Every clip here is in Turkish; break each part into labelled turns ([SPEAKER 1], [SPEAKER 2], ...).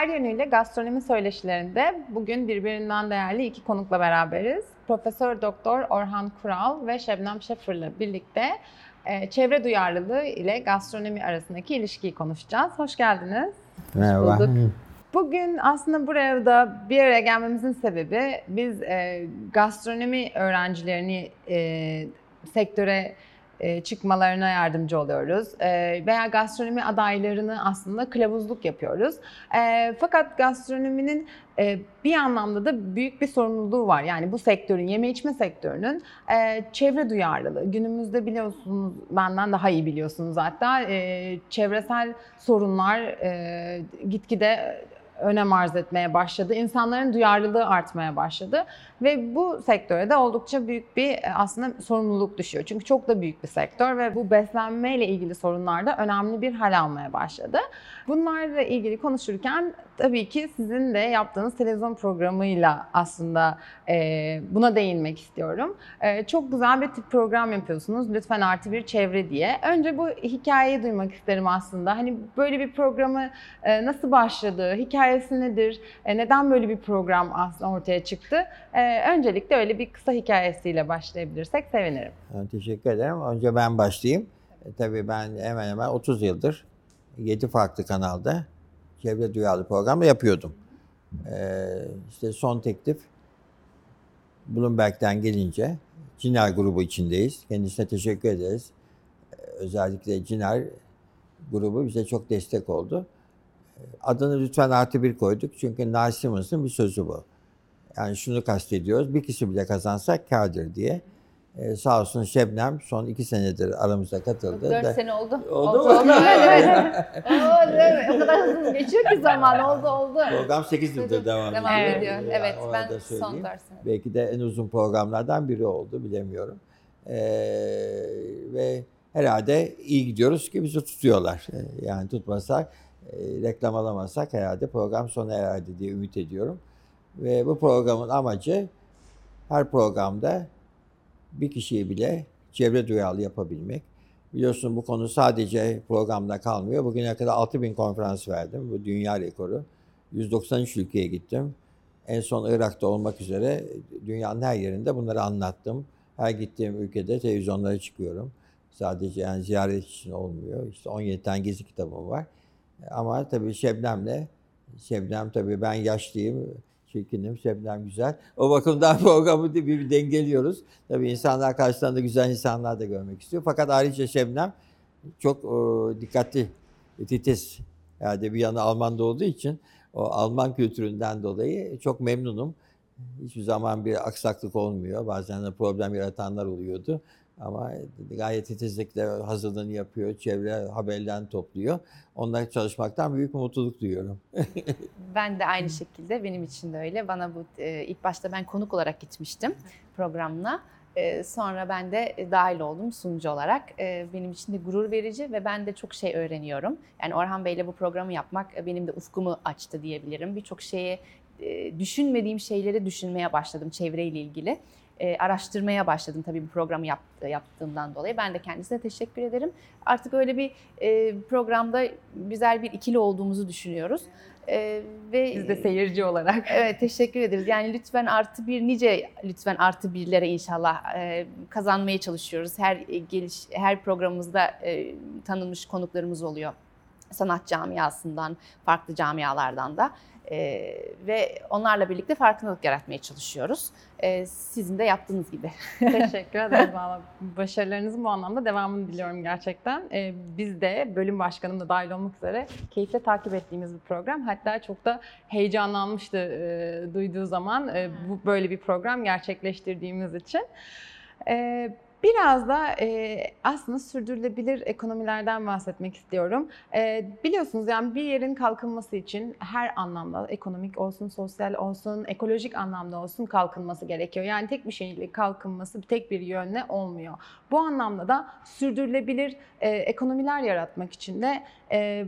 [SPEAKER 1] Her yönüyle gastronomi söyleşilerinde bugün birbirinden değerli iki konukla beraberiz. Profesör Doktor Orhan Kural ve Şebnem Şefır'la birlikte e, çevre duyarlılığı ile gastronomi arasındaki ilişkiyi konuşacağız. Hoş geldiniz.
[SPEAKER 2] Merhaba.
[SPEAKER 1] bulduk. Bugün aslında buraya da bir araya gelmemizin sebebi biz e, gastronomi öğrencilerini e, sektöre çıkmalarına yardımcı oluyoruz. E, veya gastronomi adaylarını aslında kılavuzluk yapıyoruz. E, fakat gastronominin e, bir anlamda da büyük bir sorumluluğu var. Yani bu sektörün, yeme içme sektörünün e, çevre duyarlılığı. Günümüzde biliyorsunuz, benden daha iyi biliyorsunuz hatta e, çevresel sorunlar e, gitgide önem arz etmeye başladı. İnsanların duyarlılığı artmaya başladı. Ve bu sektöre de oldukça büyük bir e, aslında sorumluluk düşüyor. Çünkü çok da büyük bir sektör ve bu beslenmeyle ilgili sorunlarda önemli bir hal almaya başladı. Bunlarla ilgili konuşurken tabii ki sizin de yaptığınız televizyon programıyla aslında e, buna değinmek istiyorum. E, çok güzel bir tip program yapıyorsunuz. Lütfen artı bir çevre diye. Önce bu hikayeyi duymak isterim aslında. Hani böyle bir programı e, nasıl başladı? Hikayesi nedir? E, neden böyle bir program aslında ortaya çıktı? E, öncelikle öyle bir kısa hikayesiyle başlayabilirsek sevinirim.
[SPEAKER 2] Teşekkür ederim. Önce ben başlayayım. E, tabii ben hemen hemen 30 yıldır 7 farklı kanalda çevre duyarlı programı yapıyordum. Ee, işte son teklif Bloomberg'den gelince Ciner grubu içindeyiz. Kendisine teşekkür ederiz. Ee, özellikle Ciner grubu bize çok destek oldu. Ee, adını lütfen artı bir koyduk çünkü Narsimons'un bir sözü bu. Yani şunu kastediyoruz, bir kişi bile kazansak kardır diye. Ee, sağ olsun Şebnem son iki senedir aramıza katıldı.
[SPEAKER 3] Dört
[SPEAKER 2] Da-
[SPEAKER 3] sene oldu.
[SPEAKER 2] Oldu mu?
[SPEAKER 3] oldu. Evet, evet. Evet. O kadar hızlı geçiyor ki zaman. Oldu, oldu.
[SPEAKER 2] Program 8 yıldır devam,
[SPEAKER 3] Devam
[SPEAKER 2] ediyor.
[SPEAKER 3] ediyor.
[SPEAKER 2] Yani
[SPEAKER 3] Evet, ben son dört sene.
[SPEAKER 2] Belki de en uzun programlardan biri oldu bilemiyorum. Ee, ve herhalde iyi gidiyoruz ki bizi tutuyorlar. Ee, Yani tutmasak, e, reklam alamazsak herhalde program sona ererdi diye ümit ediyorum. Ve bu programın amacı her programda bir kişiyi bile çevre duyarlı yapabilmek. Biliyorsun bu konu sadece programda kalmıyor. Bugüne kadar 6000 konferans verdim. Bu dünya rekoru. 193 ülkeye gittim. En son Irak'ta olmak üzere dünyanın her yerinde bunları anlattım. Her gittiğim ülkede televizyonlara çıkıyorum. Sadece yani ziyaret için olmuyor. İşte 17 tane gezi kitabım var. Ama tabii Şebnem'le, Şebnem tabii ben yaşlıyım, çirkinim, Şebnem güzel. O bakımdan programı bir, bir dengeliyoruz. Tabii insanlar karşılarında güzel insanlar da görmek istiyor. Fakat ayrıca Şebnem çok e, dikkatli, titiz. Yani bir yanı Alman'da olduğu için o Alman kültüründen dolayı çok memnunum. Hiçbir zaman bir aksaklık olmuyor. Bazen de problem yaratanlar oluyordu. Ama gayet titizlikle hazırlığını yapıyor, çevre haberlerini topluyor. Onlarla çalışmaktan büyük mutluluk duyuyorum.
[SPEAKER 3] Ben de aynı şekilde benim için de öyle. Bana bu e, ilk başta ben konuk olarak gitmiştim programına. E, sonra ben de dahil oldum sunucu olarak. E, benim için de gurur verici ve ben de çok şey öğreniyorum. Yani Orhan Bey'le bu programı yapmak e, benim de ufkumu açtı diyebilirim. Birçok şeye e, düşünmediğim şeyleri düşünmeye başladım çevreyle ilgili. E, araştırmaya başladım tabii bu programı yap, yaptığımdan dolayı. Ben de kendisine teşekkür ederim. Artık öyle bir e, programda güzel bir ikili olduğumuzu düşünüyoruz. E, ve
[SPEAKER 1] Biz de seyirci olarak.
[SPEAKER 3] Evet teşekkür ederiz. Yani lütfen artı bir nice lütfen artı birlere inşallah e, kazanmaya çalışıyoruz. Her e, geliş her programımızda e, tanınmış konuklarımız oluyor. Sanat camiasından, farklı camialardan da. E, ve onlarla birlikte farkındalık yaratmaya çalışıyoruz. E, sizin de yaptığınız gibi.
[SPEAKER 1] Teşekkür ederim. Valla Başarılarınızın bu anlamda devamını diliyorum gerçekten. Ee, biz de bölüm başkanım da dahil olmak üzere keyifle takip ettiğimiz bir program. Hatta çok da heyecanlanmıştı e, duyduğu zaman e, bu böyle bir program gerçekleştirdiğimiz için. Ee, Biraz da e, aslında sürdürülebilir ekonomilerden bahsetmek istiyorum. E, biliyorsunuz yani bir yerin kalkınması için her anlamda ekonomik olsun, sosyal olsun, ekolojik anlamda olsun kalkınması gerekiyor. Yani tek bir şeyle kalkınması tek bir yönle olmuyor. Bu anlamda da sürdürülebilir e, ekonomiler yaratmak için de e,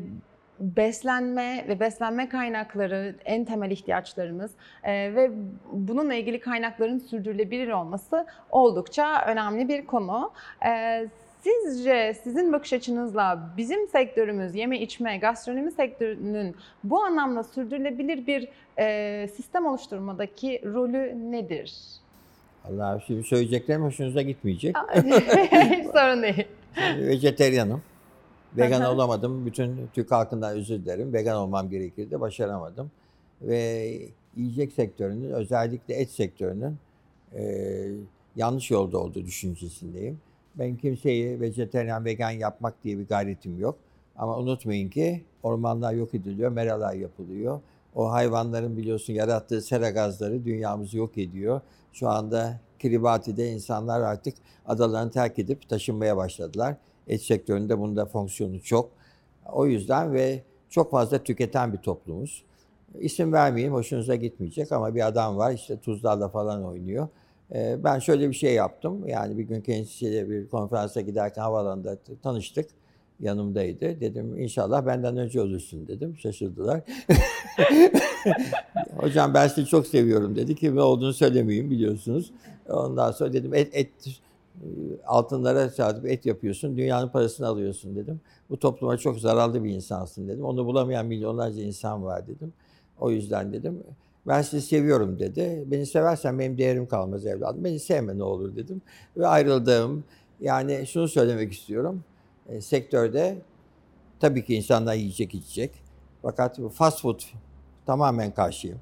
[SPEAKER 1] beslenme ve beslenme kaynakları en temel ihtiyaçlarımız Ee, ve bununla ilgili kaynakların sürdürülebilir olması oldukça önemli bir konu. Ee, Sizce sizin bakış açınızla bizim sektörümüz, yeme içme, gastronomi sektörünün bu anlamda sürdürülebilir bir e, sistem oluşturmadaki rolü nedir?
[SPEAKER 2] Allah şimdi söyleyeceklerim hoşunuza gitmeyecek.
[SPEAKER 1] Sorun değil.
[SPEAKER 2] Şimdi vejeteryanım. Vegan olamadım. Bütün Türk halkından özür dilerim. Vegan olmam gerekirdi. Başaramadım. Ve yiyecek sektörünün özellikle et sektörünün e, yanlış yolda olduğu düşüncesindeyim. Ben kimseyi vejeteryan, vegan yapmak diye bir gayretim yok. Ama unutmayın ki ormanlar yok ediliyor, meralar yapılıyor. O hayvanların biliyorsun yarattığı sera gazları dünyamızı yok ediyor. Şu anda Kiribati'de insanlar artık adalarını terk edip taşınmaya başladılar. Et sektöründe bunda fonksiyonu çok. O yüzden ve çok fazla tüketen bir toplumuz. İsim vermeyeyim, hoşunuza gitmeyecek ama bir adam var işte tuzlarla falan oynuyor. Ee, Ben şöyle bir şey yaptım. Yani bir gün kendisiyle bir konferansa giderken havaalanında t- tanıştık. Yanımdaydı. Dedim inşallah benden önce ölürsün dedim. Şaşırdılar. Hocam ben sizi çok seviyorum dedi. Kim olduğunu söylemeyeyim biliyorsunuz. Ondan sonra dedim et, et altınlara çarpıp et yapıyorsun. Dünyanın parasını alıyorsun dedim. Bu topluma çok zararlı bir insansın dedim. Onu bulamayan milyonlarca insan var dedim. O yüzden dedim ben sizi seviyorum dedi. Beni seversen benim değerim kalmaz evladım. Beni sevme ne olur dedim. Ve ayrıldım. Yani şunu söylemek istiyorum. E, sektörde tabii ki insanlar yiyecek içecek. Fakat fast food tamamen karşıyım.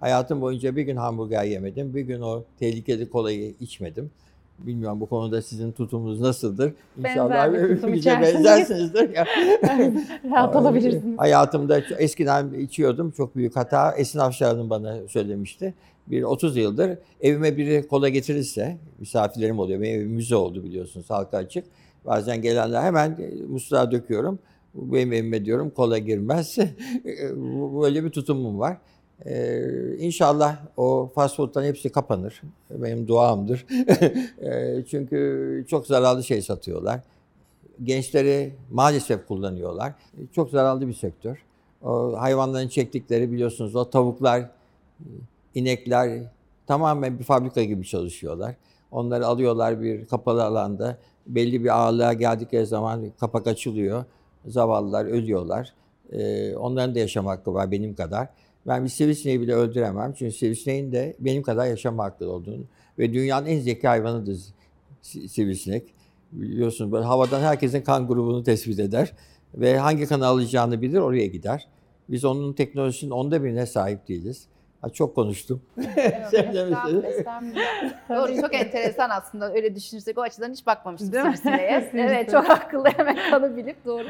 [SPEAKER 2] Hayatım boyunca bir gün hamburger yemedim. Bir gün o tehlikeli kolayı içmedim. Bilmiyorum bu konuda sizin tutumunuz nasıldır?
[SPEAKER 1] Benzer bir tutum
[SPEAKER 2] bize
[SPEAKER 1] içerisinde.
[SPEAKER 2] benzersinizdir.
[SPEAKER 1] Rahat olabilirsiniz.
[SPEAKER 2] Hayatımda eskiden içiyordum. Çok büyük hata. Esin Afşar'ın bana söylemişti. Bir 30 yıldır evime biri kola getirirse, misafirlerim oluyor. Benim evim müze oldu biliyorsunuz, halka açık. Bazen gelenler hemen e, musluğa döküyorum. Benim evime diyorum kola girmez. Böyle bir tutumum var. Ee, inşallah o fast food'ların hepsi kapanır. Benim duamdır. Ee, Çünkü çok zararlı şey satıyorlar gençleri maalesef kullanıyorlar. Çok zararlı bir sektör. O hayvanların çektikleri biliyorsunuz o tavuklar, inekler tamamen bir fabrika gibi çalışıyorlar. Onları alıyorlar bir kapalı alanda. Belli bir ağırlığa geldikleri zaman kapak açılıyor. Zavallılar ölüyorlar. Ee, onların da yaşam hakkı var benim kadar. Ben bir sivrisineği bile öldüremem. Çünkü sivrisineğin de benim kadar yaşam hakkı olduğunu ve dünyanın en zeki hayvanıdır si- sivrisinek. Biliyorsunuz böyle havadan herkesin kan grubunu tespit eder ve hangi kanı alacağını bilir oraya gider. Biz onun teknolojisinin onda birine sahip değiliz. Ha, çok konuştum. Sen de
[SPEAKER 3] Estağfurullah,
[SPEAKER 2] misin?
[SPEAKER 3] estağfurullah. Doğru çok enteresan aslında öyle düşünürsek o açıdan hiç bakmamıştım sivrisineğe. Evet çok akıllı hemen kanı bilip doğru.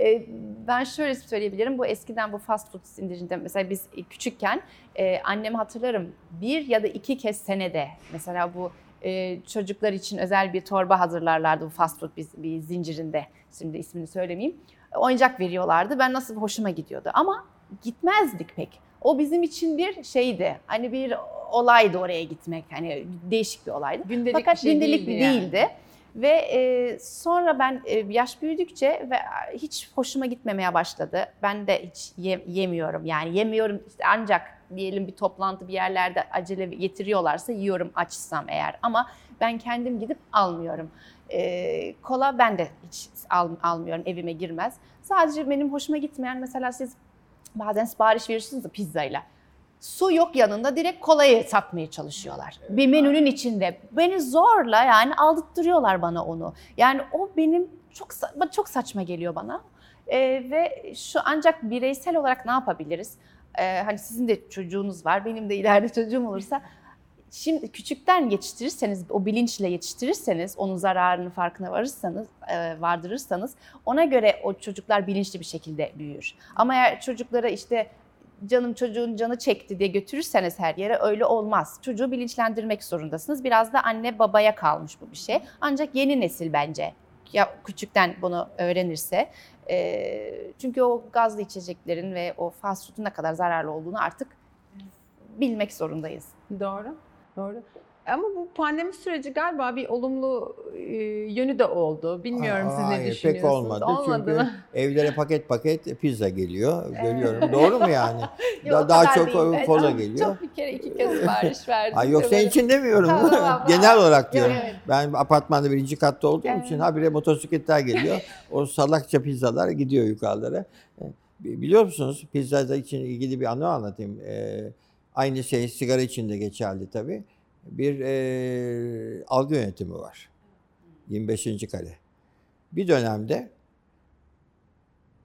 [SPEAKER 3] Ee, ben şöyle söyleyebilirim. Bu eskiden bu fast food zincirinde mesela biz küçükken e, annemi hatırlarım bir ya da iki kez senede mesela bu e, çocuklar için özel bir torba hazırlarlardı bu fast food bir, bir zincirinde. Şimdi ismini söylemeyeyim. Oyuncak veriyorlardı. Ben nasıl hoşuma gidiyordu ama gitmezdik pek. O bizim için bir şeydi. Hani bir olaydı oraya gitmek. Hani değişik bir olaydı.
[SPEAKER 1] Gündelik
[SPEAKER 3] Fakat
[SPEAKER 1] bir şey
[SPEAKER 3] gündelik
[SPEAKER 1] değildi yani.
[SPEAKER 3] değildi. Ve e, sonra ben e, yaş büyüdükçe ve hiç hoşuma gitmemeye başladı. Ben de hiç ye- yemiyorum. Yani yemiyorum işte ancak diyelim bir toplantı bir yerlerde acele getiriyorlarsa yiyorum açsam eğer. Ama ben kendim gidip almıyorum. E, kola ben de hiç al, almıyorum evime girmez. Sadece benim hoşuma gitmeyen mesela siz bazen sipariş verirsiniz de pizzayla. Su yok yanında direkt kolayı satmaya çalışıyorlar. Bir menünün içinde. Beni zorla yani aldırtıyorlar bana onu. Yani o benim çok çok saçma geliyor bana. Ee, ve şu ancak bireysel olarak ne yapabiliriz? Ee, hani sizin de çocuğunuz var, benim de ileride çocuğum olursa şimdi küçükten yetiştirirseniz, o bilinçle yetiştirirseniz, onun zararının farkına varırsanız, e, vardırırsanız ona göre o çocuklar bilinçli bir şekilde büyür. Ama eğer çocuklara işte canım çocuğun canı çekti diye götürürseniz her yere öyle olmaz. Çocuğu bilinçlendirmek zorundasınız. Biraz da anne babaya kalmış bu bir şey. Ancak yeni nesil bence ya küçükten bunu öğrenirse e, çünkü o gazlı içeceklerin ve o fast food'un ne kadar zararlı olduğunu artık bilmek zorundayız.
[SPEAKER 1] Doğru. Doğru. Ama bu pandemi süreci galiba bir olumlu e, yönü de oldu. Bilmiyorum siz ne
[SPEAKER 2] Hayır,
[SPEAKER 1] düşünüyorsunuz?
[SPEAKER 2] Pek olmadı.
[SPEAKER 1] Olmadı
[SPEAKER 2] Çünkü
[SPEAKER 1] mı?
[SPEAKER 2] evlere paket paket pizza geliyor. Görüyorum. Doğru mu yani?
[SPEAKER 3] Yok,
[SPEAKER 2] daha çok kola geliyor.
[SPEAKER 3] Çok bir kere iki kez sipariş verdim.
[SPEAKER 2] Ay yok senin için demiyorum.
[SPEAKER 3] Tamam.
[SPEAKER 2] Genel olarak diyorum.
[SPEAKER 3] Evet.
[SPEAKER 2] Ben apartmanda birinci katta olduğum
[SPEAKER 3] Evet.
[SPEAKER 2] için habire motosikletler geliyor. o salakça pizzalar gidiyor yukarılara. E, bi- Biliyor musunuz pizza için ilgili bir anı anlatayım. E, aynı şey sigara için de geçerli tabii. Bir e, algı yönetimi var. 25. kare. Bir dönemde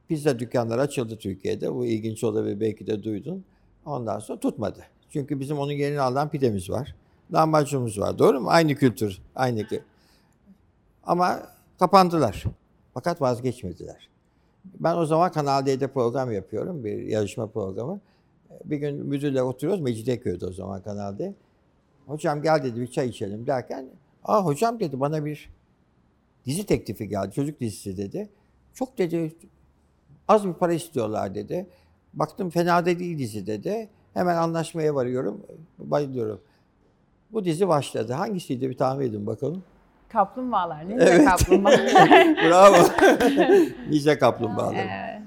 [SPEAKER 2] pizza dükkanları açıldı Türkiye'de. Bu ilginç olabilir belki de duydun. Ondan sonra tutmadı. Çünkü bizim onun yerini alan pidemiz var. Lahmacunumuz var. Doğru mu? Aynı kültür. Aynı kü- Ama kapandılar. Fakat vazgeçmediler. Ben o zaman Kanal D'de program yapıyorum. Bir yarışma programı. Bir gün müdürle oturuyoruz. Mecidiyeköy'de o zaman Kanal D. Hocam gel dedi bir çay içelim derken. Aa hocam dedi bana bir dizi teklifi geldi. Çocuk dizisi dedi. Çok dedi az bir para istiyorlar dedi. Baktım fena da değil dizi dedi. Hemen anlaşmaya varıyorum. Bayılıyorum. Bu dizi başladı. Hangisiydi bir tahmin edin bakalım.
[SPEAKER 1] Kaplumbağalar. Ne
[SPEAKER 2] Evet.
[SPEAKER 1] kaplumbağalar?
[SPEAKER 2] Bravo. Ninja kaplumbağaları.
[SPEAKER 1] Ee,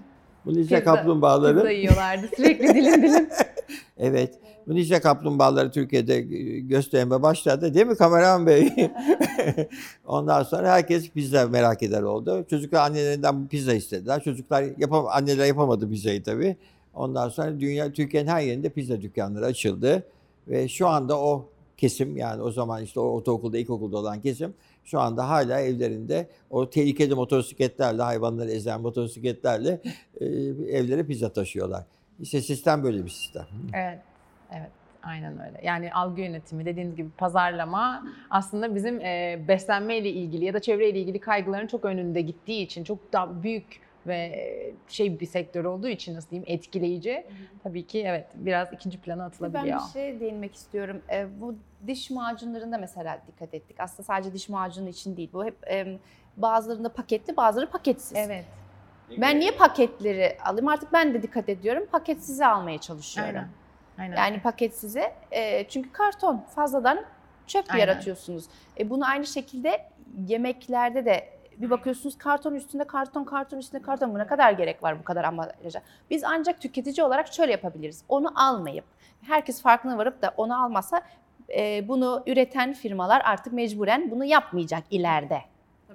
[SPEAKER 2] Bu ninja kaplumbağaları.
[SPEAKER 1] Pizza yiyorlardı sürekli dilim dilim.
[SPEAKER 2] Evet. Bu ninja kaplumbağaları Türkiye'de gösterime başladı. Değil mi kameraman bey? Ondan sonra herkes pizza merak eder oldu. Çocuklar annelerinden pizza istediler. Çocuklar yapam anneler yapamadı pizzayı tabii. Ondan sonra dünya Türkiye'nin her yerinde pizza dükkanları açıldı ve şu anda o kesim yani o zaman işte o ortaokulda, ilkokulda olan kesim şu anda hala evlerinde o tehlikeli motosikletlerle, hayvanları ezen motosikletlerle e, evlere pizza taşıyorlar. İşte sistem böyle bir sistem.
[SPEAKER 1] Evet, evet. Aynen öyle. Yani algı yönetimi dediğiniz gibi pazarlama aslında bizim e, beslenme ile ilgili ya da çevre ile ilgili kaygıların çok önünde gittiği için çok daha büyük ve e, şey bir sektör olduğu için nasıl diyeyim etkileyici. Tabii ki evet biraz ikinci plana
[SPEAKER 3] Ben
[SPEAKER 1] atılabiliyor.
[SPEAKER 3] bir şey değinmek istiyorum. Ee, bu diş macunlarında mesela dikkat ettik. Aslında sadece diş macunu için değil. Bu hep em, bazılarında paketli, bazıları paketsiz.
[SPEAKER 1] Evet.
[SPEAKER 3] Ben niye paketleri alayım? Artık ben de dikkat ediyorum. Paketsizi almaya çalışıyorum.
[SPEAKER 1] Aynen. Aynen.
[SPEAKER 3] Yani paketsize. E, çünkü karton fazladan çöp
[SPEAKER 1] Aynen.
[SPEAKER 3] yaratıyorsunuz. E, bunu aynı şekilde yemeklerde de bir bakıyorsunuz karton üstünde karton, karton üstünde karton. Bu ne kadar gerek var bu kadar ambalaja? Biz ancak tüketici olarak şöyle yapabiliriz. Onu almayıp, herkes farkına varıp da onu almasa e, bunu üreten firmalar artık mecburen bunu yapmayacak ileride.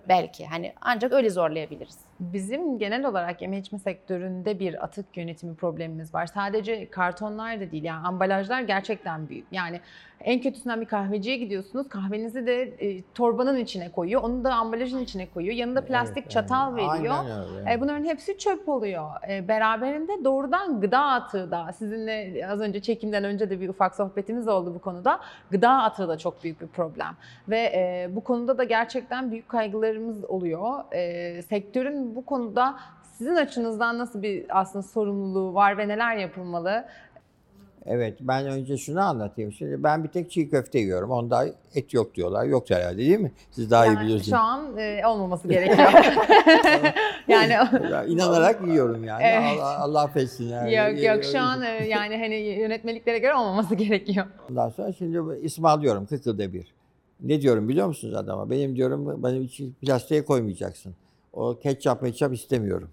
[SPEAKER 3] Belki hani ancak öyle zorlayabiliriz.
[SPEAKER 1] Bizim genel olarak yeme içme sektöründe bir atık yönetimi problemimiz var. Sadece kartonlar da değil yani ambalajlar gerçekten büyük. Yani en kötüsünden bir kahveciye gidiyorsunuz kahvenizi de e, torbanın içine koyuyor. Onu da ambalajın içine koyuyor. Yanında plastik
[SPEAKER 2] Evet,
[SPEAKER 1] çatal
[SPEAKER 2] aynen.
[SPEAKER 1] veriyor.
[SPEAKER 2] Aynen öyle.
[SPEAKER 1] E, bunların hepsi çöp oluyor. E, beraberinde doğrudan gıda atığı da sizinle az önce çekimden önce de bir ufak sohbetimiz oldu bu konuda. Gıda atığı da çok büyük bir problem. Ve e, bu konuda da gerçekten büyük kaygılarımız oluyor. E, sektörün bu konuda sizin açınızdan nasıl bir aslında sorumluluğu var ve neler yapılmalı?
[SPEAKER 2] Evet ben önce şunu anlatayım. Şimdi ben bir tek çiğ köfte yiyorum. Onda et yok diyorlar. Yok herhalde değil mi? Siz daha iyi
[SPEAKER 1] Yani
[SPEAKER 2] biliyorsunuz.
[SPEAKER 1] Şu an e, olmaması gerekiyor. yani
[SPEAKER 2] Ya, İnanarak yiyorum yani.
[SPEAKER 1] Evet.
[SPEAKER 2] Allah, Allah affetsin yani.
[SPEAKER 1] yok yok şu an e, yani hani yönetmeliklere göre olmaması gerekiyor.
[SPEAKER 2] Ondan sonra şimdi bu ısmarlıyorum 40 yılda bir. Ne diyorum biliyor musunuz adama? Benim diyorum benim için plastiğe koymayacaksın. O ketçap meçap istemiyorum.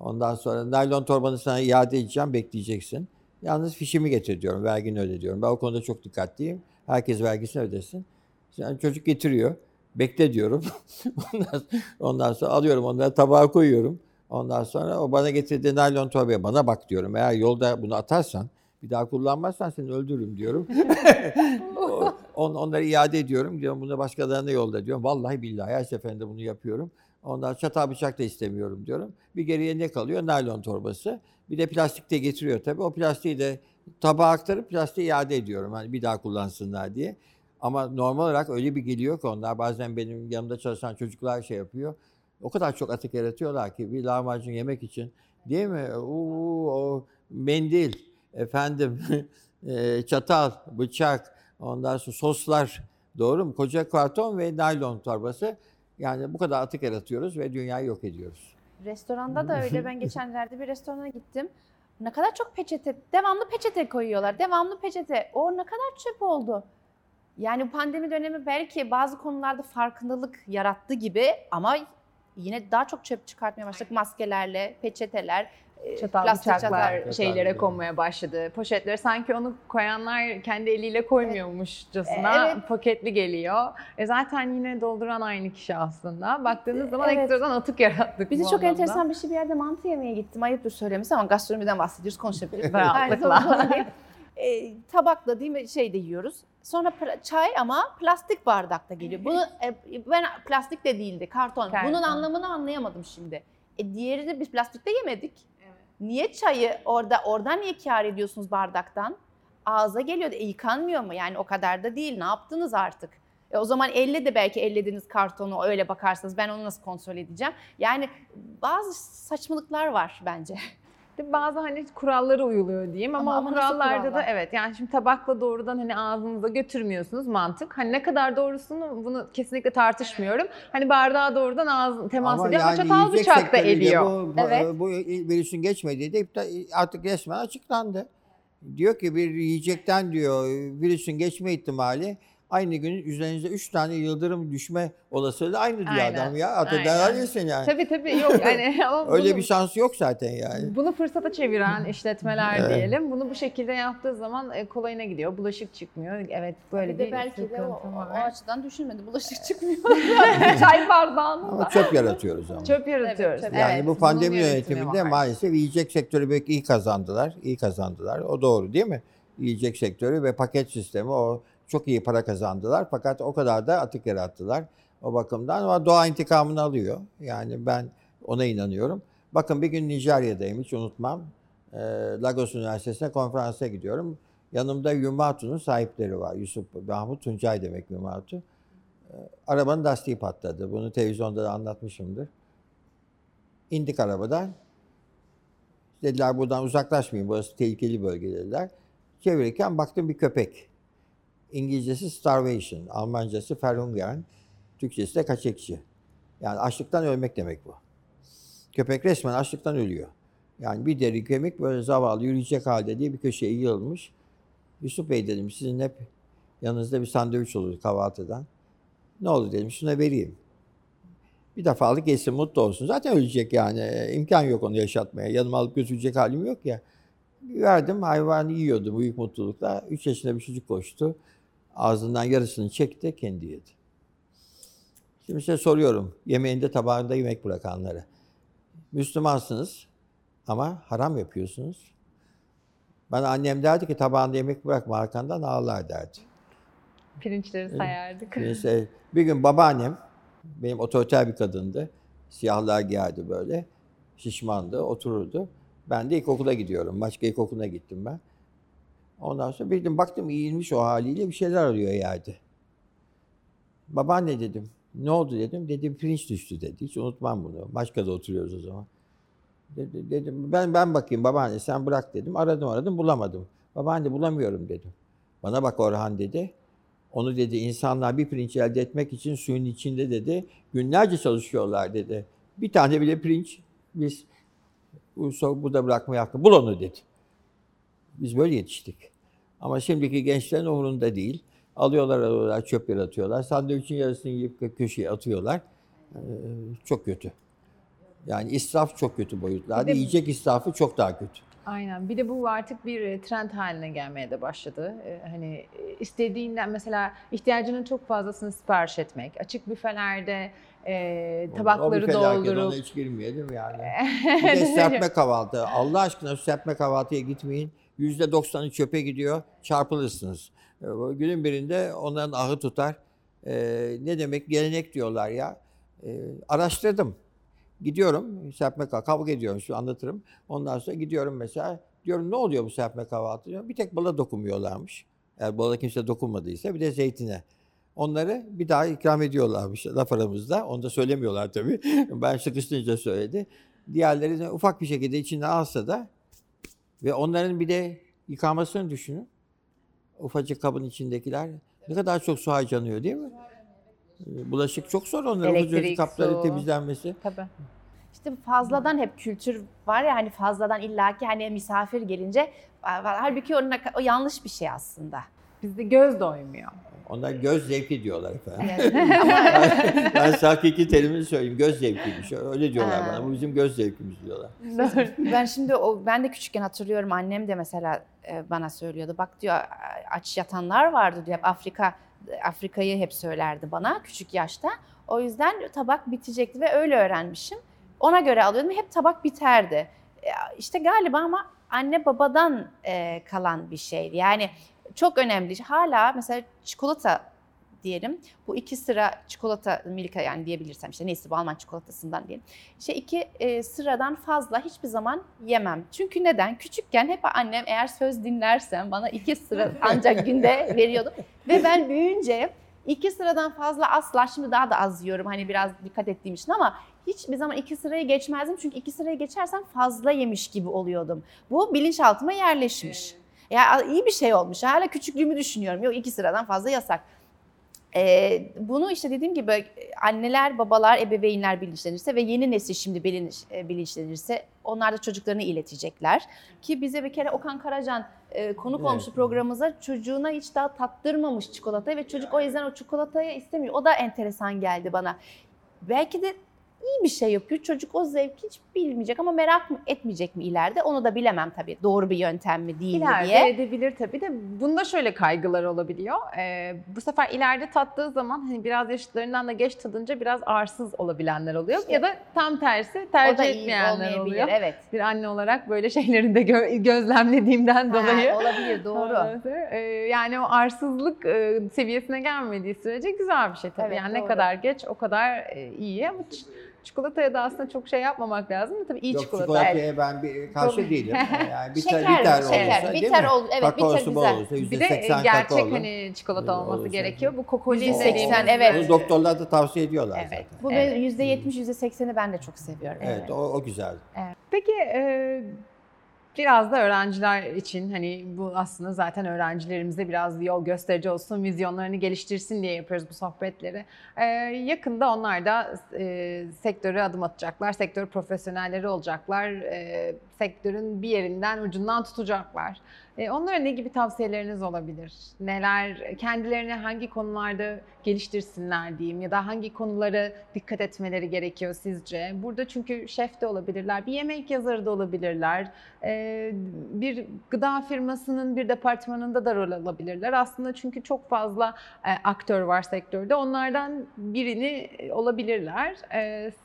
[SPEAKER 2] Ondan sonra naylon torbanı sana iade edeceğim bekleyeceksin. Yalnız fişimi getir diyorum. Vergini öde diyorum. Ben o konuda çok dikkatliyim. Herkes vergisini ödesin. Yani çocuk getiriyor. Bekle diyorum. ondan, ondan sonra alıyorum onları tabağa koyuyorum. Ondan sonra o bana getirdiği naylon torbaya bana bak diyorum. Eğer yolda bunu atarsan bir daha kullanmazsan seni öldürürüm diyorum. On, onları iade ediyorum. Diyorum bunu başkalarına yolda diyorum. Vallahi billahi her seferinde bunu yapıyorum. Ondan çatal bıçak da istemiyorum diyorum. Bir geriye ne kalıyor? Naylon torbası. Bir de plastik de getiriyor tabii. O plastiği de tabağa aktarıp plastiği iade ediyorum. Hani bir daha kullansınlar diye. Ama normal olarak öyle bir geliyor ki onlar bazen benim yanımda çalışan çocuklar şey yapıyor. O kadar çok atık yaratıyorlar ki bir lahmacun yemek için. Değil mi? Oo, o mendil, efendim çatal, bıçak, ondan sonra soslar. Doğru mu? Koca karton ve naylon torbası. Yani bu kadar atık yaratıyoruz ve dünyayı yok ediyoruz.
[SPEAKER 3] Restoranda da öyle. Ben geçenlerde bir restorana gittim. Ne kadar çok peçete, devamlı peçete koyuyorlar. Devamlı peçete. O ne kadar çöp oldu. Yani pandemi dönemi belki bazı konularda farkındalık yarattı gibi ama yine daha çok çöp çıkartmaya başladık maskelerle, peçeteler,
[SPEAKER 1] Çatal
[SPEAKER 3] plastik
[SPEAKER 1] bıçaklar
[SPEAKER 3] çatal.
[SPEAKER 1] şeylere
[SPEAKER 2] Çatal.
[SPEAKER 1] konmaya başladı. Poşetleri sanki onu koyanlar kendi eliyle koymuyormuşçasına
[SPEAKER 3] Evet.
[SPEAKER 1] paketli geliyor. E zaten yine dolduran aynı kişi aslında. Baktığınız zaman
[SPEAKER 3] Evet.
[SPEAKER 1] ekstradan atık yarattık bu
[SPEAKER 3] çok
[SPEAKER 1] anlamda.
[SPEAKER 3] enteresan bir şey bir yerde mantı yemeye gittim. Ayıptır söylemesi ama gastronomiden bahsediyoruz konuşabiliriz.
[SPEAKER 1] Rahatlıkla.
[SPEAKER 3] E, tabakla değil mi şey de yiyoruz. Sonra çay ama plastik bardakta geliyor. Bunu e, ben plastik de değildi karton.
[SPEAKER 1] Karton.
[SPEAKER 3] Bunun anlamını anlayamadım şimdi. E, diğeri de biz plastikte yemedik. Niye çayı orada oradan niye kâr ediyorsunuz bardaktan? Ağza geliyor. E, yıkanmıyor mu? Yani o kadar da değil. Ne yaptınız artık? E, o zaman elle de belki ellediniz kartonu öyle bakarsanız ben onu nasıl kontrol edeceğim? Yani bazı saçmalıklar var bence.
[SPEAKER 1] Bazı hani kurallara uyuluyor diyeyim ama,
[SPEAKER 3] Ama-
[SPEAKER 1] o
[SPEAKER 3] ama
[SPEAKER 1] kurallarda da evet yani şimdi tabakla doğrudan hani ağzınıza götürmüyorsunuz mantık. Hani ne kadar doğrusunu bunu kesinlikle tartışmıyorum. Hani bardağa doğrudan ağız temas ediyor ama çatal bıçak da ediyor.
[SPEAKER 2] Bu, bu,
[SPEAKER 3] Evet.
[SPEAKER 2] bu virüsün geçmediği de artık resmen açıklandı. Diyor ki bir yiyecekten diyor virüsün geçme ihtimali aynı gün üzerinizde 3 tane yıldırım düşme olasılığı aynı diyor
[SPEAKER 1] Aynen,
[SPEAKER 2] adam ya. Atı yesin yani.
[SPEAKER 1] Tabii tabii yok ama
[SPEAKER 2] Öyle
[SPEAKER 1] bunu-
[SPEAKER 2] bir şansı yok zaten yani.
[SPEAKER 1] Bunu fırsata çeviren işletmeler
[SPEAKER 2] Evet.
[SPEAKER 1] diyelim. Bunu bu şekilde yaptığı zaman e, kolayına gidiyor. Bulaşık çıkmıyor. Evet böyle
[SPEAKER 3] bir
[SPEAKER 1] bir,
[SPEAKER 3] de belki de o, o açıdan düşünmedi. Bulaşık çıkmıyor. Çay bardağında.
[SPEAKER 2] Ama çöp yaratıyoruz ama.
[SPEAKER 1] Çöp yaratıyoruz.
[SPEAKER 3] Evet,
[SPEAKER 2] Yani
[SPEAKER 1] Evet,
[SPEAKER 2] bu pandemi
[SPEAKER 1] yönetimi
[SPEAKER 2] yönetiminde
[SPEAKER 1] var.
[SPEAKER 2] maalesef yiyecek sektörü belki iyi kazandılar. iyi kazandılar. O doğru değil mi? Yiyecek sektörü ve paket sistemi o çok iyi para kazandılar. Fakat o kadar da atık yarattılar. O bakımdan ama doğa intikamını alıyor. Yani ben ona inanıyorum. Bakın bir gün Nijerya'dayım hiç unutmam. Ee, Lagos Üniversitesi'ne konferansa gidiyorum. Yanımda Yumatu'nun sahipleri var. Yusuf Mahmut Tuncay demek Yumatu. Ee, arabanın lastiği patladı. Bunu televizyonda da anlatmışımdır. İndik arabadan. Dediler buradan uzaklaşmayın. Burası tehlikeli bölge dediler. Çevirirken baktım bir köpek. İngilizcesi starvation, Almancası Verhungern, Türkçesi de kaçekçi. Yani açlıktan ölmek demek bu. Köpek resmen açlıktan ölüyor. Yani bir deri kemik böyle zavallı yürüyecek halde diye bir köşeye yığılmış. Yusuf Bey dedim sizin hep yanınızda bir sandviç olur kahvaltıdan. Ne olur dedim şuna vereyim. Bir defalık yesin mutlu olsun. Zaten ölecek yani. E, imkan yok onu yaşatmaya. Yanıma alıp götürecek halim yok ya. Verdim hayvanı yiyordu büyük mutlulukla. 3 yaşında bir çocuk koştu. Ağzından yarısını çekti kendi yedi. Şimdi size soruyorum. Yemeğinde tabağında yemek bırakanlara. Müslümansınız ama haram yapıyorsunuz. Bana annem derdi ki tabağında yemek bırakma arkandan ağlar derdi.
[SPEAKER 1] Pirinçleri sayardık.
[SPEAKER 2] Neyse bir gün babaannem benim otoriter bir kadındı. Siyahlar giyerdi böyle. Şişmandı, otururdu. Ben de ilkokula gidiyorum. Başka ilkokuluna gittim ben. Ondan sonra bir gün baktım eğilmiş o haliyle bir şeyler arıyor yerde. Babaanne dedim. Ne oldu dedim. Dedi pirinç düştü dedi. Hiç unutmam bunu. Maçka'da oturuyoruz o zaman. Dedi, dedim ben ben bakayım babaanne sen bırak dedim. Aradım aradım bulamadım. Babaanne bulamıyorum dedim. Bana bak Orhan dedi. Onu dedi insanlar bir pirinç elde etmek için suyun içinde dedi günlerce çalışıyorlar dedi. Bir tane bile pirinç biz bu burada bırakmaya hakkı. Bul onu dedi. Biz böyle yetiştik. Ama şimdiki gençlerin umurunda değil. Alıyorlar alıyorlar çöp yaratıyorlar. Sandviçin yarısını yiyip kö- köşeye atıyorlar. Ee, çok kötü. Yani israf çok kötü boyutlarda.
[SPEAKER 1] De-
[SPEAKER 2] Yiyecek israfı çok daha kötü.
[SPEAKER 1] Aynen. Bir de bu artık bir e, trend haline gelmeye de başladı. Ee, Hani e, istediğinden mesela ihtiyacının çok fazlasını sipariş etmek, açık büfelerde e,
[SPEAKER 2] O
[SPEAKER 1] tabakları
[SPEAKER 2] felaket, Ona
[SPEAKER 1] doldurup
[SPEAKER 2] hiç girmeyelim yani. Bir de serpme kahvaltı. Allah aşkına serpme kahvaltıya gitmeyin. Yüzde doksanı çöpe gidiyor. Çarpılırsınız. Bu Günün birinde onların ahı tutar. Ee, ne demek gelenek diyorlar ya. Ee, araştırdım. Gidiyorum serpme. Kavga ediyorum şu anlatırım. Ondan sonra gidiyorum mesela. Diyorum ne oluyor bu serpme kahvaltı? Diyor. Bir tek bala dokunmuyorlarmış. Eğer bala kimse dokunmadıysa bir de zeytine. Onları bir daha ikram ediyorlarmış laf aramızda. Onu da söylemiyorlar tabii. Ben sıkıştırınca söyledi. Diğerleri de ufak bir şekilde içine alsa da ve onların bir de yıkamasını düşünün. Ufacık kabın içindekiler ne kadar çok su harcanıyor değil mi? Ee, Bulaşık çok zor onların
[SPEAKER 1] Elektrik,
[SPEAKER 2] kapları
[SPEAKER 1] su.
[SPEAKER 2] temizlenmesi.
[SPEAKER 1] Tabii.
[SPEAKER 3] İşte fazladan hep kültür var ya hani fazladan illaki hani misafir gelince halbuki o, o yanlış bir şey aslında.
[SPEAKER 1] Bizde göz doymuyor.
[SPEAKER 2] Onlar göz zevki diyorlar efendim.
[SPEAKER 3] Evet. Ama
[SPEAKER 2] ben size hakiki terimini söyleyeyim. Göz zevkiymiş. Öyle diyorlar
[SPEAKER 3] Ha.
[SPEAKER 2] bana. Bu bizim göz zevkimiz diyorlar.
[SPEAKER 3] ben şimdi o ben de küçükken hatırlıyorum annem de mesela e, bana söylüyordu. Bak diyor aç yatanlar vardı diyor. Afrika Afrika'yı hep söylerdi bana küçük yaşta. O yüzden tabak bitecekti ve öyle öğrenmişim. Ona göre alıyordum. Hep tabak biterdi. E, İşte galiba ama anne babadan e, kalan bir şey. Yani çok önemli. Hala mesela çikolata diyelim. Bu iki sıra çikolata Milka yani diyebilirsem işte neyse bu Alman çikolatasından diyelim. İşte iki e, sıradan fazla hiçbir zaman yemem. Çünkü neden? Küçükken hep annem eğer söz dinlersem bana iki sıra ancak günde veriyordu. Ve ben büyüyünce iki sıradan fazla asla şimdi daha da az yiyorum hani biraz dikkat ettiğim için ama hiçbir zaman iki sırayı geçmezdim. Çünkü iki sırayı geçersem fazla yemiş gibi oluyordum. Bu bilinçaltıma yerleşmiş. Ya iyi bir şey olmuş. Hala küçüklüğümü düşünüyorum. Yok iki sıradan fazla yasak. Ee, bunu işte dediğim gibi anneler, babalar, ebeveynler bilinçlenirse ve yeni nesil şimdi bilinç, e, bilinçlenirse onlar da çocuklarını iletecekler. Ki bize bir kere Okan Karacan e, konuk
[SPEAKER 2] Evet.
[SPEAKER 3] olmuştu programımıza çocuğuna hiç daha tattırmamış çikolatayı ve çocuk o yüzden o çikolatayı istemiyor. O da enteresan geldi bana. Belki de iyi bir şey yapıyor. Çocuk o zevki hiç bilmeyecek ama merak mı etmeyecek mi ileride? Onu da bilemem tabii. Doğru bir yöntem mi değil mi
[SPEAKER 1] İleride
[SPEAKER 3] diye.
[SPEAKER 1] edebilir tabii de bunda şöyle kaygılar olabiliyor. Ee, bu sefer ileride tattığı zaman hani biraz yaşıtlarından da geç tadınca biraz arsız olabilenler oluyor. Ya da tam tersi
[SPEAKER 3] O
[SPEAKER 1] tercih etmeyenler oluyor.
[SPEAKER 3] Evet.
[SPEAKER 1] Bir anne olarak böyle şeyleri de gö- gözlemlediğimden dolayı.
[SPEAKER 3] Ha, olabilir doğru.
[SPEAKER 1] Evet, e, yani o arsızlık e, seviyesine gelmediği sürece güzel bir şey tabii.
[SPEAKER 3] Evet,
[SPEAKER 1] yani ne
[SPEAKER 3] doğru.
[SPEAKER 1] kadar geç o kadar e, iyi ama çikolataya da aslında çok şey yapmamak lazım da tabii iyi
[SPEAKER 2] Yok
[SPEAKER 1] çikolata.
[SPEAKER 2] çikolataya ben bir karşı
[SPEAKER 1] Çok-
[SPEAKER 2] değilim. Yani biter,
[SPEAKER 3] Şeker,
[SPEAKER 2] biter
[SPEAKER 3] şeker.
[SPEAKER 2] olursa değil
[SPEAKER 3] Biter
[SPEAKER 2] mi?
[SPEAKER 3] ol- evet,
[SPEAKER 2] Kakaosu
[SPEAKER 3] biter
[SPEAKER 2] bol
[SPEAKER 3] güzel.
[SPEAKER 2] olursa
[SPEAKER 1] Bir de e,
[SPEAKER 2] %80
[SPEAKER 1] gerçek
[SPEAKER 2] kakaolu.
[SPEAKER 1] hani çikolata
[SPEAKER 2] Öyle
[SPEAKER 1] olması
[SPEAKER 2] olursa.
[SPEAKER 1] gerekiyor. Bu kokoli
[SPEAKER 3] %80,
[SPEAKER 1] dediğimiz.
[SPEAKER 3] evet.
[SPEAKER 2] Onu doktorlar da tavsiye ediyorlar
[SPEAKER 1] Evet.
[SPEAKER 2] zaten.
[SPEAKER 3] Bu
[SPEAKER 1] Evet.
[SPEAKER 3] yüzde 70, %80'i ben de çok seviyorum.
[SPEAKER 2] Evet, o, o güzel.
[SPEAKER 1] Peki e, biraz da öğrenciler için hani bu aslında zaten öğrencilerimize biraz yol gösterici olsun, vizyonlarını geliştirsin diye yapıyoruz bu sohbetleri. E, yakında onlar da e, sektöre adım atacaklar, sektör profesyonelleri olacaklar, e, sektörün bir yerinden ucundan tutacaklar. E, onlara ne gibi tavsiyeleriniz olabilir? Neler, kendilerini hangi konularda geliştirsinler diyeyim ya da hangi konulara dikkat etmeleri gerekiyor sizce? Burada çünkü şef de olabilirler, bir yemek yazarı da olabilirler, e, bir gıda firmasının bir departmanında da rol alabilirler. Aslında çünkü çok fazla e, aktör var sektörde. Onlardan birini olabilirler.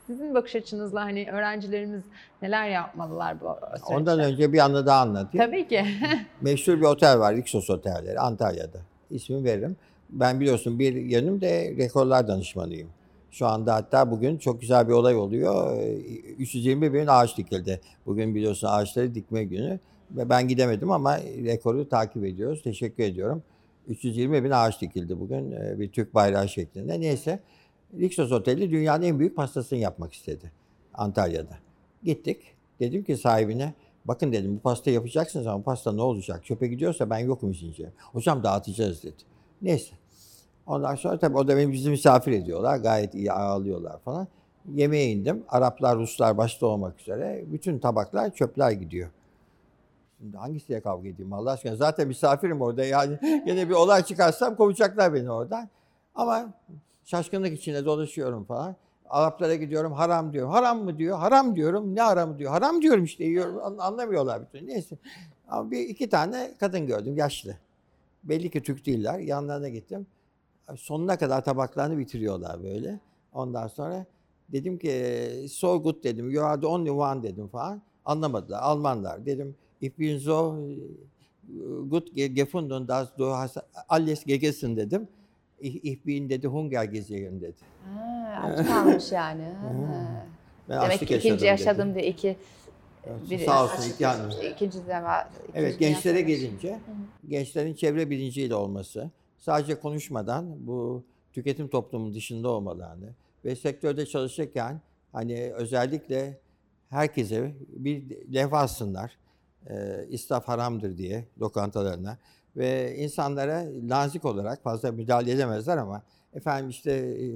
[SPEAKER 1] Sizin bakış açınızla hani öğrencilerimiz neler yapmalılar bu süreçte?
[SPEAKER 2] Ondan önce bir anı daha anlatayım.
[SPEAKER 1] Tabii ki.
[SPEAKER 2] Meşhur bir otel var, Rixos Otelleri Antalya'da. İsmini veririm. Ben biliyorsun bir yanım de rekorlar danışmanıyım. Şu anda hatta bugün çok güzel bir olay oluyor. Ee, 320 bin ağaç dikildi. Bugün biliyorsun ağaçları dikme günü. Ve ben gidemedim ama rekoru takip ediyoruz. Teşekkür ediyorum. 320 bin ağaç dikildi bugün e, bir Türk bayrağı şeklinde. Neyse Rixos Oteli dünyanın en büyük pastasını yapmak istedi Antalya'da. Gittik. Dedim ki sahibine bakın dedim bu pasta yapacaksınız ama pasta ne olacak? Çöpe gidiyorsa ben yokum işince. Hocam dağıtacağız dedi. Neyse. Ondan sonra tabii o da beni bizi misafir ediyorlar. Gayet iyi ağırlıyorlar falan. Yemeğe indim. Araplar, Ruslar başta olmak üzere. Bütün tabaklar, çöpler gidiyor. Şimdi hangisiyle kavga edeyim Allah aşkına? Zaten misafirim orada yani. Yine bir olay çıkarsam kovacaklar beni oradan. Ama şaşkınlık içinde dolaşıyorum falan. Araplara gidiyorum haram diyor. Haram mı diyor? Haram diyorum. Ne haramı diyor? Haram diyorum işte yiyorum. An- Anlamıyorlar bütün. Neyse. Ama bir iki tane kadın gördüm yaşlı. Belli ki Türk değiller. Yanlarına gittim. Sonuna kadar tabaklarını bitiriyorlar böyle. Ondan sonra dedim ki so good dedim. You are the only one dedim falan. Anlamadılar. Almanlar. Dedim ich bin so gut ge- gefunden dass du hast alles gegessen dedim. Ich, ich bin dedi Hunger gesehen dedi.
[SPEAKER 3] Ha, aç kalmış yani.
[SPEAKER 2] Ben
[SPEAKER 3] Demek ki ikinci
[SPEAKER 2] yaşadım dedi.
[SPEAKER 3] diye iki
[SPEAKER 2] Evet,
[SPEAKER 3] biri-
[SPEAKER 2] Sağ olsun iki hanım.
[SPEAKER 3] ikinci de var.
[SPEAKER 2] Evet
[SPEAKER 3] ikinci
[SPEAKER 2] gençlere
[SPEAKER 3] yaşamış.
[SPEAKER 2] gelince gençlerin çevre bilinciyle olması, sadece konuşmadan bu tüketim toplumunun dışında olmalarını ve sektörde çalışırken hani özellikle herkese bir levha alsınlar. E, israf haramdır diye lokantalarına ve insanlara nazik olarak fazla müdahale edemezler ama efendim işte e,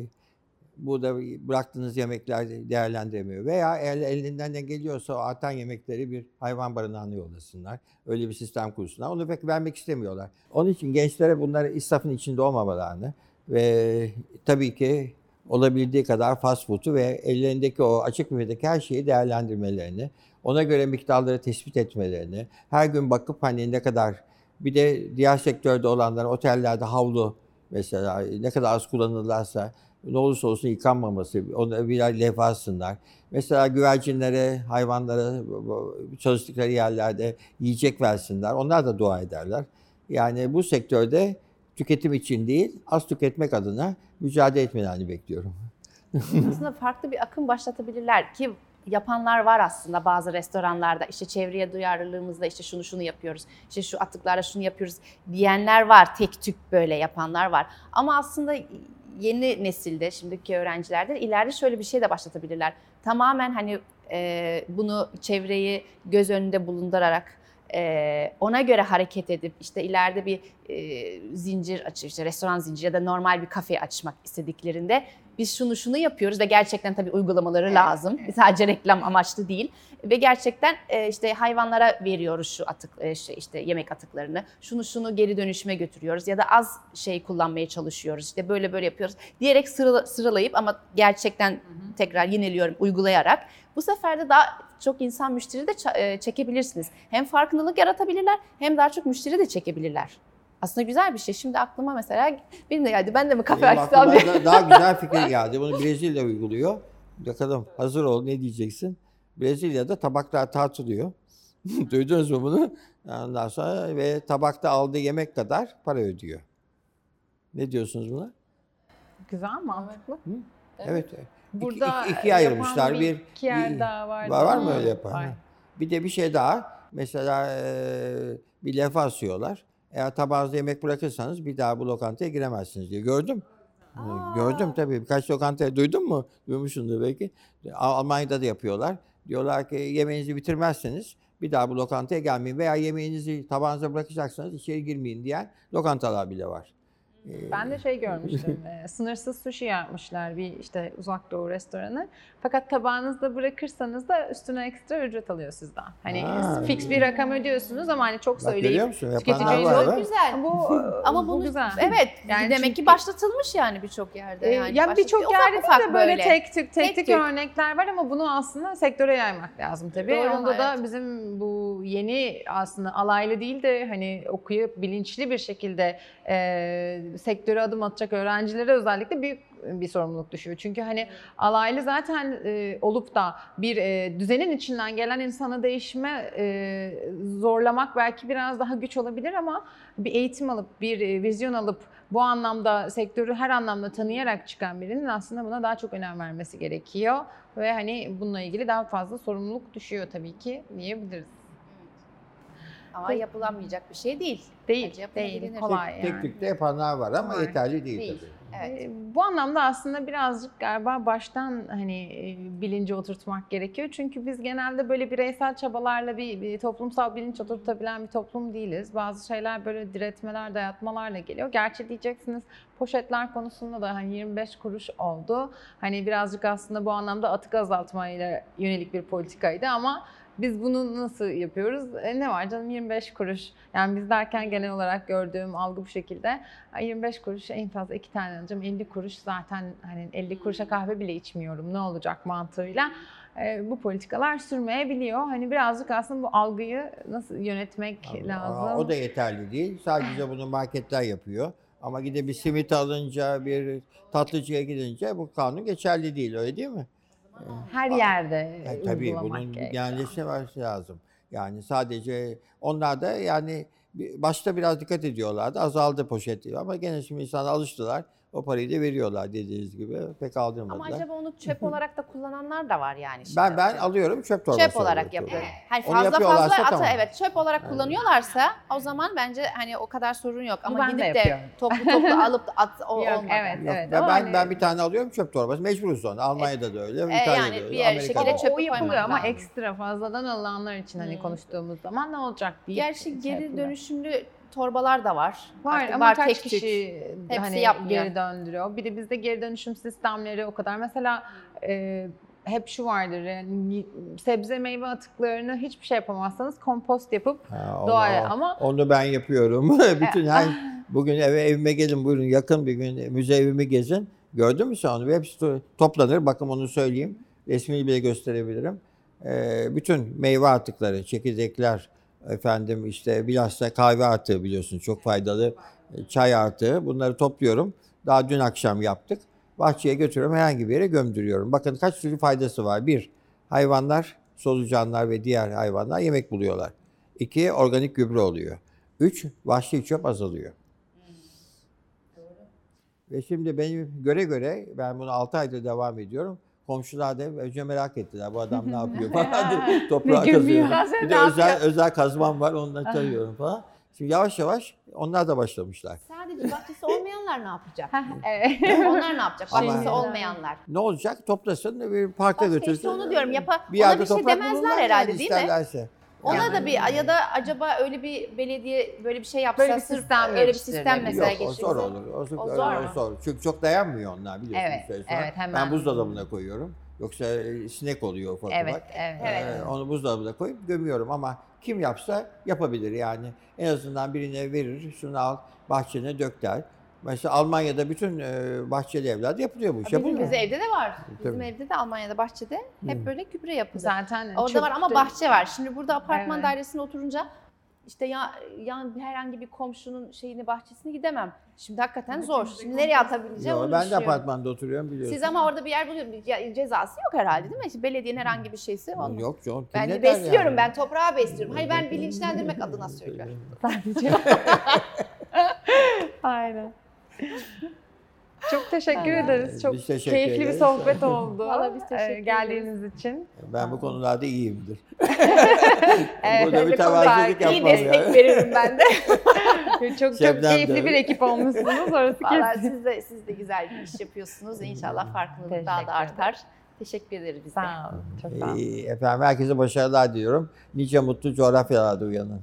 [SPEAKER 2] burada bıraktığınız yemekler değerlendiremiyor. Veya el, elinden ne geliyorsa o artan yemekleri bir hayvan barınağına yollasınlar. Öyle bir sistem kursunlar. Onu pek vermek istemiyorlar. Onun için gençlere bunları israfın içinde olmamalarını ve tabii ki olabildiği kadar fast food'u ve ellerindeki o açık büfedeki her şeyi değerlendirmelerini, ona göre miktarları tespit etmelerini, her gün bakıp hani ne kadar bir de diğer sektörde olanlar otellerde havlu mesela ne kadar az kullanırlarsa ne olursa olsun yıkanmaması, onu bir levhasınlar. Mesela güvercinlere, hayvanlara çalıştıkları yerlerde yiyecek versinler. Onlar da dua ederler. Yani bu sektörde tüketim için değil, az tüketmek adına mücadele etmelerini bekliyorum.
[SPEAKER 3] aslında farklı bir akım başlatabilirler ki yapanlar var aslında bazı restoranlarda işte çevreye duyarlılığımızda işte şunu şunu yapıyoruz işte şu atıklarla şunu yapıyoruz diyenler var tek tük böyle yapanlar var ama aslında yeni nesilde şimdiki öğrencilerde ileride şöyle bir şey de başlatabilirler. Tamamen hani e, bunu çevreyi göz önünde bulundurarak e, ona göre hareket edip işte ileride bir e, zincir açıp işte restoran zinciri ya da normal bir kafe açmak istediklerinde biz şunu şunu yapıyoruz ve gerçekten tabii uygulamaları evet, lazım. Evet. Sadece reklam amaçlı değil. Ve gerçekten e, işte hayvanlara veriyoruz şu atık e, şey, işte yemek atıklarını. Şunu şunu geri dönüşüme götürüyoruz ya da az şey kullanmaya çalışıyoruz. İşte böyle böyle yapıyoruz diyerek sırala, sıralayıp ama gerçekten hı hı. tekrar yineliyorum uygulayarak bu sefer de daha çok insan müşteri de e, çekebilirsiniz. Hem farkındalık yaratabilirler hem daha çok müşteri de çekebilirler. Aslında güzel bir şey. Şimdi aklıma mesela benim de geldi. Ben de mi kafe açsam diye.
[SPEAKER 2] Daha güzel fikir geldi. Bunu Brezilya uyguluyor. Bakalım hazır ol ne diyeceksin? Brezilya'da tabaklar tartılıyor. Duydunuz mu bunu? Ondan sonra ve tabakta aldığı yemek kadar para ödüyor. Ne diyorsunuz buna?
[SPEAKER 1] Güzel, mantıklı. Hı?
[SPEAKER 2] Evet. evet. Burada iki, ikiye ayırmışlar. Bir, bir
[SPEAKER 1] iki yer daha var.
[SPEAKER 2] Var, var mı öyle yapan? Var. Bir de bir şey daha. Mesela e, bir levha asıyorlar. Eğer tabağınızda yemek bırakırsanız bir daha bu lokantaya giremezsiniz diye. Gördüm. Aa. Gördüm tabii. Birkaç lokantaya duydun mu? Duymuşsundur belki. Almanya'da da yapıyorlar. Diyorlar ki yemeğinizi bitirmezseniz bir daha bu lokantaya gelmeyin veya yemeğinizi tabağınıza bırakacaksanız içeri girmeyin diyen lokantalar bile var.
[SPEAKER 1] Ben de şey görmüştüm. sınırsız sushi yapmışlar bir işte uzak doğu restoranı. Fakat tabağınızda bırakırsanız da üstüne ekstra ücret alıyor sizden. Hani ha, fix bir rakam ödüyorsunuz ama hani çok söyleyip
[SPEAKER 3] tüketiciye çok güzel. Bu ama bunu güzel. evet yani demek çünkü, ki başlatılmış yani birçok yerde yani.
[SPEAKER 1] Ya birçok yerde de böyle, böyle tek tük tek, tek tük örnekler var ama bunu aslında sektöre yaymak lazım tabii. Doğru, Onda evet. da bizim bu yeni aslında alaylı değil de hani okuyup bilinçli bir şekilde e, sektöre adım atacak öğrencilere özellikle büyük bir sorumluluk düşüyor. Çünkü hani alaylı zaten e, olup da bir e, düzenin içinden gelen insanı değişime e, zorlamak belki biraz daha güç olabilir ama bir eğitim alıp, bir e, vizyon alıp bu anlamda sektörü her anlamda tanıyarak çıkan birinin aslında buna daha çok önem vermesi gerekiyor. Ve hani bununla ilgili daha fazla sorumluluk düşüyor tabii ki diyebiliriz.
[SPEAKER 3] Ama yapılamayacak bir şey değil.
[SPEAKER 1] Değil, değil. Kolay
[SPEAKER 2] tek, yani. Tek tük de yapanlar var ama kolay. yeterli değil, değil. tabii.
[SPEAKER 1] Evet. Ee, bu anlamda aslında birazcık galiba baştan hani e, bilinci oturtmak gerekiyor. Çünkü biz genelde böyle bireysel çabalarla bir, bir toplumsal bilinç oturtabilen bir toplum değiliz. Bazı şeyler böyle diretmeler, dayatmalarla geliyor. Gerçi diyeceksiniz poşetler konusunda da hani 25 kuruş oldu. Hani birazcık aslında bu anlamda atık azaltmayla yönelik bir politikaydı ama biz bunu nasıl yapıyoruz? E, ne var canım 25 kuruş. Yani biz derken genel olarak gördüğüm algı bu şekilde. 25 kuruş en fazla iki tane alacağım. 50 kuruş zaten hani 50 kuruşa kahve bile içmiyorum. Ne olacak mantığıyla e, bu politikalar sürmeyebiliyor. Hani birazcık aslında bu algıyı nasıl yönetmek Abi, lazım.
[SPEAKER 2] O da yeterli değil. Sadece bunu marketler yapıyor. Ama gidip bir simit alınca, bir tatlıcıya gidince bu kanun geçerli değil öyle değil mi?
[SPEAKER 1] Her yerde
[SPEAKER 2] yani Tabii bunun genelleşmesi lazım. Yani sadece onlar da yani başta biraz dikkat ediyorlardı. Azaldı poşet ama gene şimdi insanlar alıştılar. O parayı da veriyorlar dediğiniz gibi. Pek aldırmadılar.
[SPEAKER 3] Ama acaba onu çöp olarak da kullananlar da var yani.
[SPEAKER 2] Şimdi. Ben ben alıyorum çöp torbası.
[SPEAKER 3] Çöp olarak yapıyorum. Hani fazla fazla atı tamam. evet çöp olarak yani. kullanıyorlarsa o zaman bence hani o kadar sorun yok. Ama ben gidip de, de toplu toplu alıp at o yok, olmadı.
[SPEAKER 1] Evet, yok. evet.
[SPEAKER 2] Ben, ben, ben bir tane alıyorum çöp torbası. Mecburuz sonra. Almanya'da da öyle. E, İtalya'da
[SPEAKER 3] yani öyle. bir şekilde çöp
[SPEAKER 1] yapılıyor ama ekstra fazladan alınanlar için hani hmm. konuştuğumuz zaman ne olacak
[SPEAKER 3] diye. Gerçi geri dönüşümlü torbalar da var.
[SPEAKER 1] Var
[SPEAKER 3] Artık
[SPEAKER 1] ama
[SPEAKER 3] bar
[SPEAKER 1] kaç
[SPEAKER 3] tek tük.
[SPEAKER 1] kişi
[SPEAKER 3] Hepsi
[SPEAKER 1] hani
[SPEAKER 3] yapmıyor.
[SPEAKER 1] geri döndürüyor. Bir de bizde geri dönüşüm sistemleri o kadar. Mesela e, hep şu vardır yani sebze meyve atıklarını hiçbir şey yapamazsanız kompost yapıp
[SPEAKER 2] Ha, onu,
[SPEAKER 1] doğaya ama
[SPEAKER 2] onu ben yapıyorum. Bütün her bugün eve evime gelin buyurun yakın bir gün müze evimi gezin. Gördün mü sen onu? Hepsi to- toplanır. Bakın onu söyleyeyim. Resmini bile gösterebilirim. Ee, bütün meyve atıkları, çekirdekler, efendim işte bilhassa kahve atığı biliyorsun çok faydalı. e, Çay atığı bunları topluyorum. Daha dün akşam yaptık. Bahçeye götürüyorum herhangi bir yere gömdürüyorum. Bakın kaç türlü faydası var. Bir, hayvanlar, solucanlar ve diğer hayvanlar yemek buluyorlar. İki, organik gübre oluyor. Üç, vahşi çöp azalıyor. Ve şimdi benim göre göre ben bunu 6 aydır devam ediyorum. Komşular da önce merak ettiler bu adam ne yapıyor falan diye toprağa kazıyor. Bir de özel, özel kazmam var onunla tarıyorum falan. Şimdi yavaş yavaş onlar da başlamışlar.
[SPEAKER 3] Sadece bahçesi olmayanlar ne yapacak?
[SPEAKER 1] evet.
[SPEAKER 3] Onlar ne yapacak? Bahçesi olmayanlar.
[SPEAKER 2] Ne olacak? Toplasın bir parka götürsün.
[SPEAKER 3] işte onu diyorum. Yapa,
[SPEAKER 2] Bir
[SPEAKER 3] ona bir şey demezler herhalde değil mi?
[SPEAKER 2] isterlerse.
[SPEAKER 3] Ona
[SPEAKER 2] Yani-
[SPEAKER 3] da bir ya da acaba öyle bir belediye böyle bir şey yapsa
[SPEAKER 1] Böyle bir
[SPEAKER 3] sırf
[SPEAKER 1] sistem
[SPEAKER 3] öyle bir
[SPEAKER 1] geliştirir.
[SPEAKER 3] sistem mesela
[SPEAKER 2] Yok o
[SPEAKER 3] geçirse.
[SPEAKER 2] zor olur. O,
[SPEAKER 3] O
[SPEAKER 2] zor,
[SPEAKER 3] zor
[SPEAKER 2] o
[SPEAKER 3] mu?
[SPEAKER 2] zor. Çünkü çok dayanmıyor onlar biliyorsun.
[SPEAKER 1] Evet,
[SPEAKER 2] bir süre sonra.
[SPEAKER 1] evet, hemen.
[SPEAKER 2] Ben buzdolabına koyuyorum. Yoksa e, sinek oluyor ufak
[SPEAKER 1] evet,
[SPEAKER 2] ufak.
[SPEAKER 1] evet.
[SPEAKER 2] Ee, onu buzdolabına koyup gömüyorum ama kim yapsa yapabilir yani. En azından birine verir, şunu al bahçene dök der. Mesela Almanya'da bütün e, bahçeli evlerde yapılıyor bu iş.
[SPEAKER 3] Bizim, bizim evde de var. Bizim
[SPEAKER 2] Tabii.
[SPEAKER 3] evde de Almanya'da bahçede hep
[SPEAKER 2] Hı.
[SPEAKER 3] böyle gübre yapılır.
[SPEAKER 1] Zaten
[SPEAKER 3] Orada var ama bahçe var. Şimdi burada apartman
[SPEAKER 1] Evet.
[SPEAKER 3] dairesine oturunca işte ya yan herhangi bir komşunun şeyini bahçesine gidemem. Şimdi hakikaten zor. Şimdi nereye atabileceğim onu
[SPEAKER 2] ben de apartmanda oturuyorum biliyorsun.
[SPEAKER 3] Siz ama orada bir yer buluyorsunuz. Cezası yok herhalde değil mi? İşte belediyenin herhangi bir şeysi olmaz.
[SPEAKER 2] Yok yok.
[SPEAKER 3] Ben de besliyorum.
[SPEAKER 2] yani?
[SPEAKER 3] Ben toprağı besliyorum. Hayır ben bilinçlendirmek adına söylüyorum.
[SPEAKER 1] Sadece. Aynen. Çok teşekkür
[SPEAKER 3] Aynen.
[SPEAKER 1] ederiz. Çok
[SPEAKER 2] Biz teşekkür
[SPEAKER 1] keyifli bir
[SPEAKER 2] ederiz.
[SPEAKER 1] sohbet oldu.
[SPEAKER 3] Vallahi biz teşekkür
[SPEAKER 1] Ee,
[SPEAKER 3] ederiz.
[SPEAKER 1] Geldiğiniz için.
[SPEAKER 2] Ben bu konularda iyiyimdir.
[SPEAKER 1] Evet,
[SPEAKER 2] Burada bir tevazuculuk
[SPEAKER 1] konular-
[SPEAKER 3] İyi
[SPEAKER 2] yapmam
[SPEAKER 3] destek
[SPEAKER 2] ya.
[SPEAKER 3] veririm ben de.
[SPEAKER 1] Çok çok
[SPEAKER 2] Şebnem de
[SPEAKER 1] keyifli
[SPEAKER 2] öyle.
[SPEAKER 1] bir ekip olmuşsunuz. Orası
[SPEAKER 3] Vallahi
[SPEAKER 1] kesin.
[SPEAKER 3] siz de, siz de güzel bir iş yapıyorsunuz. İnşallah farkındalık daha da artar. Teşekkür ederiz biz de.
[SPEAKER 1] Sağ olun. Çok sağ olun.
[SPEAKER 2] Ee, Efendim herkese başarılar diliyorum. Nice mutlu coğrafyalarda uyanın.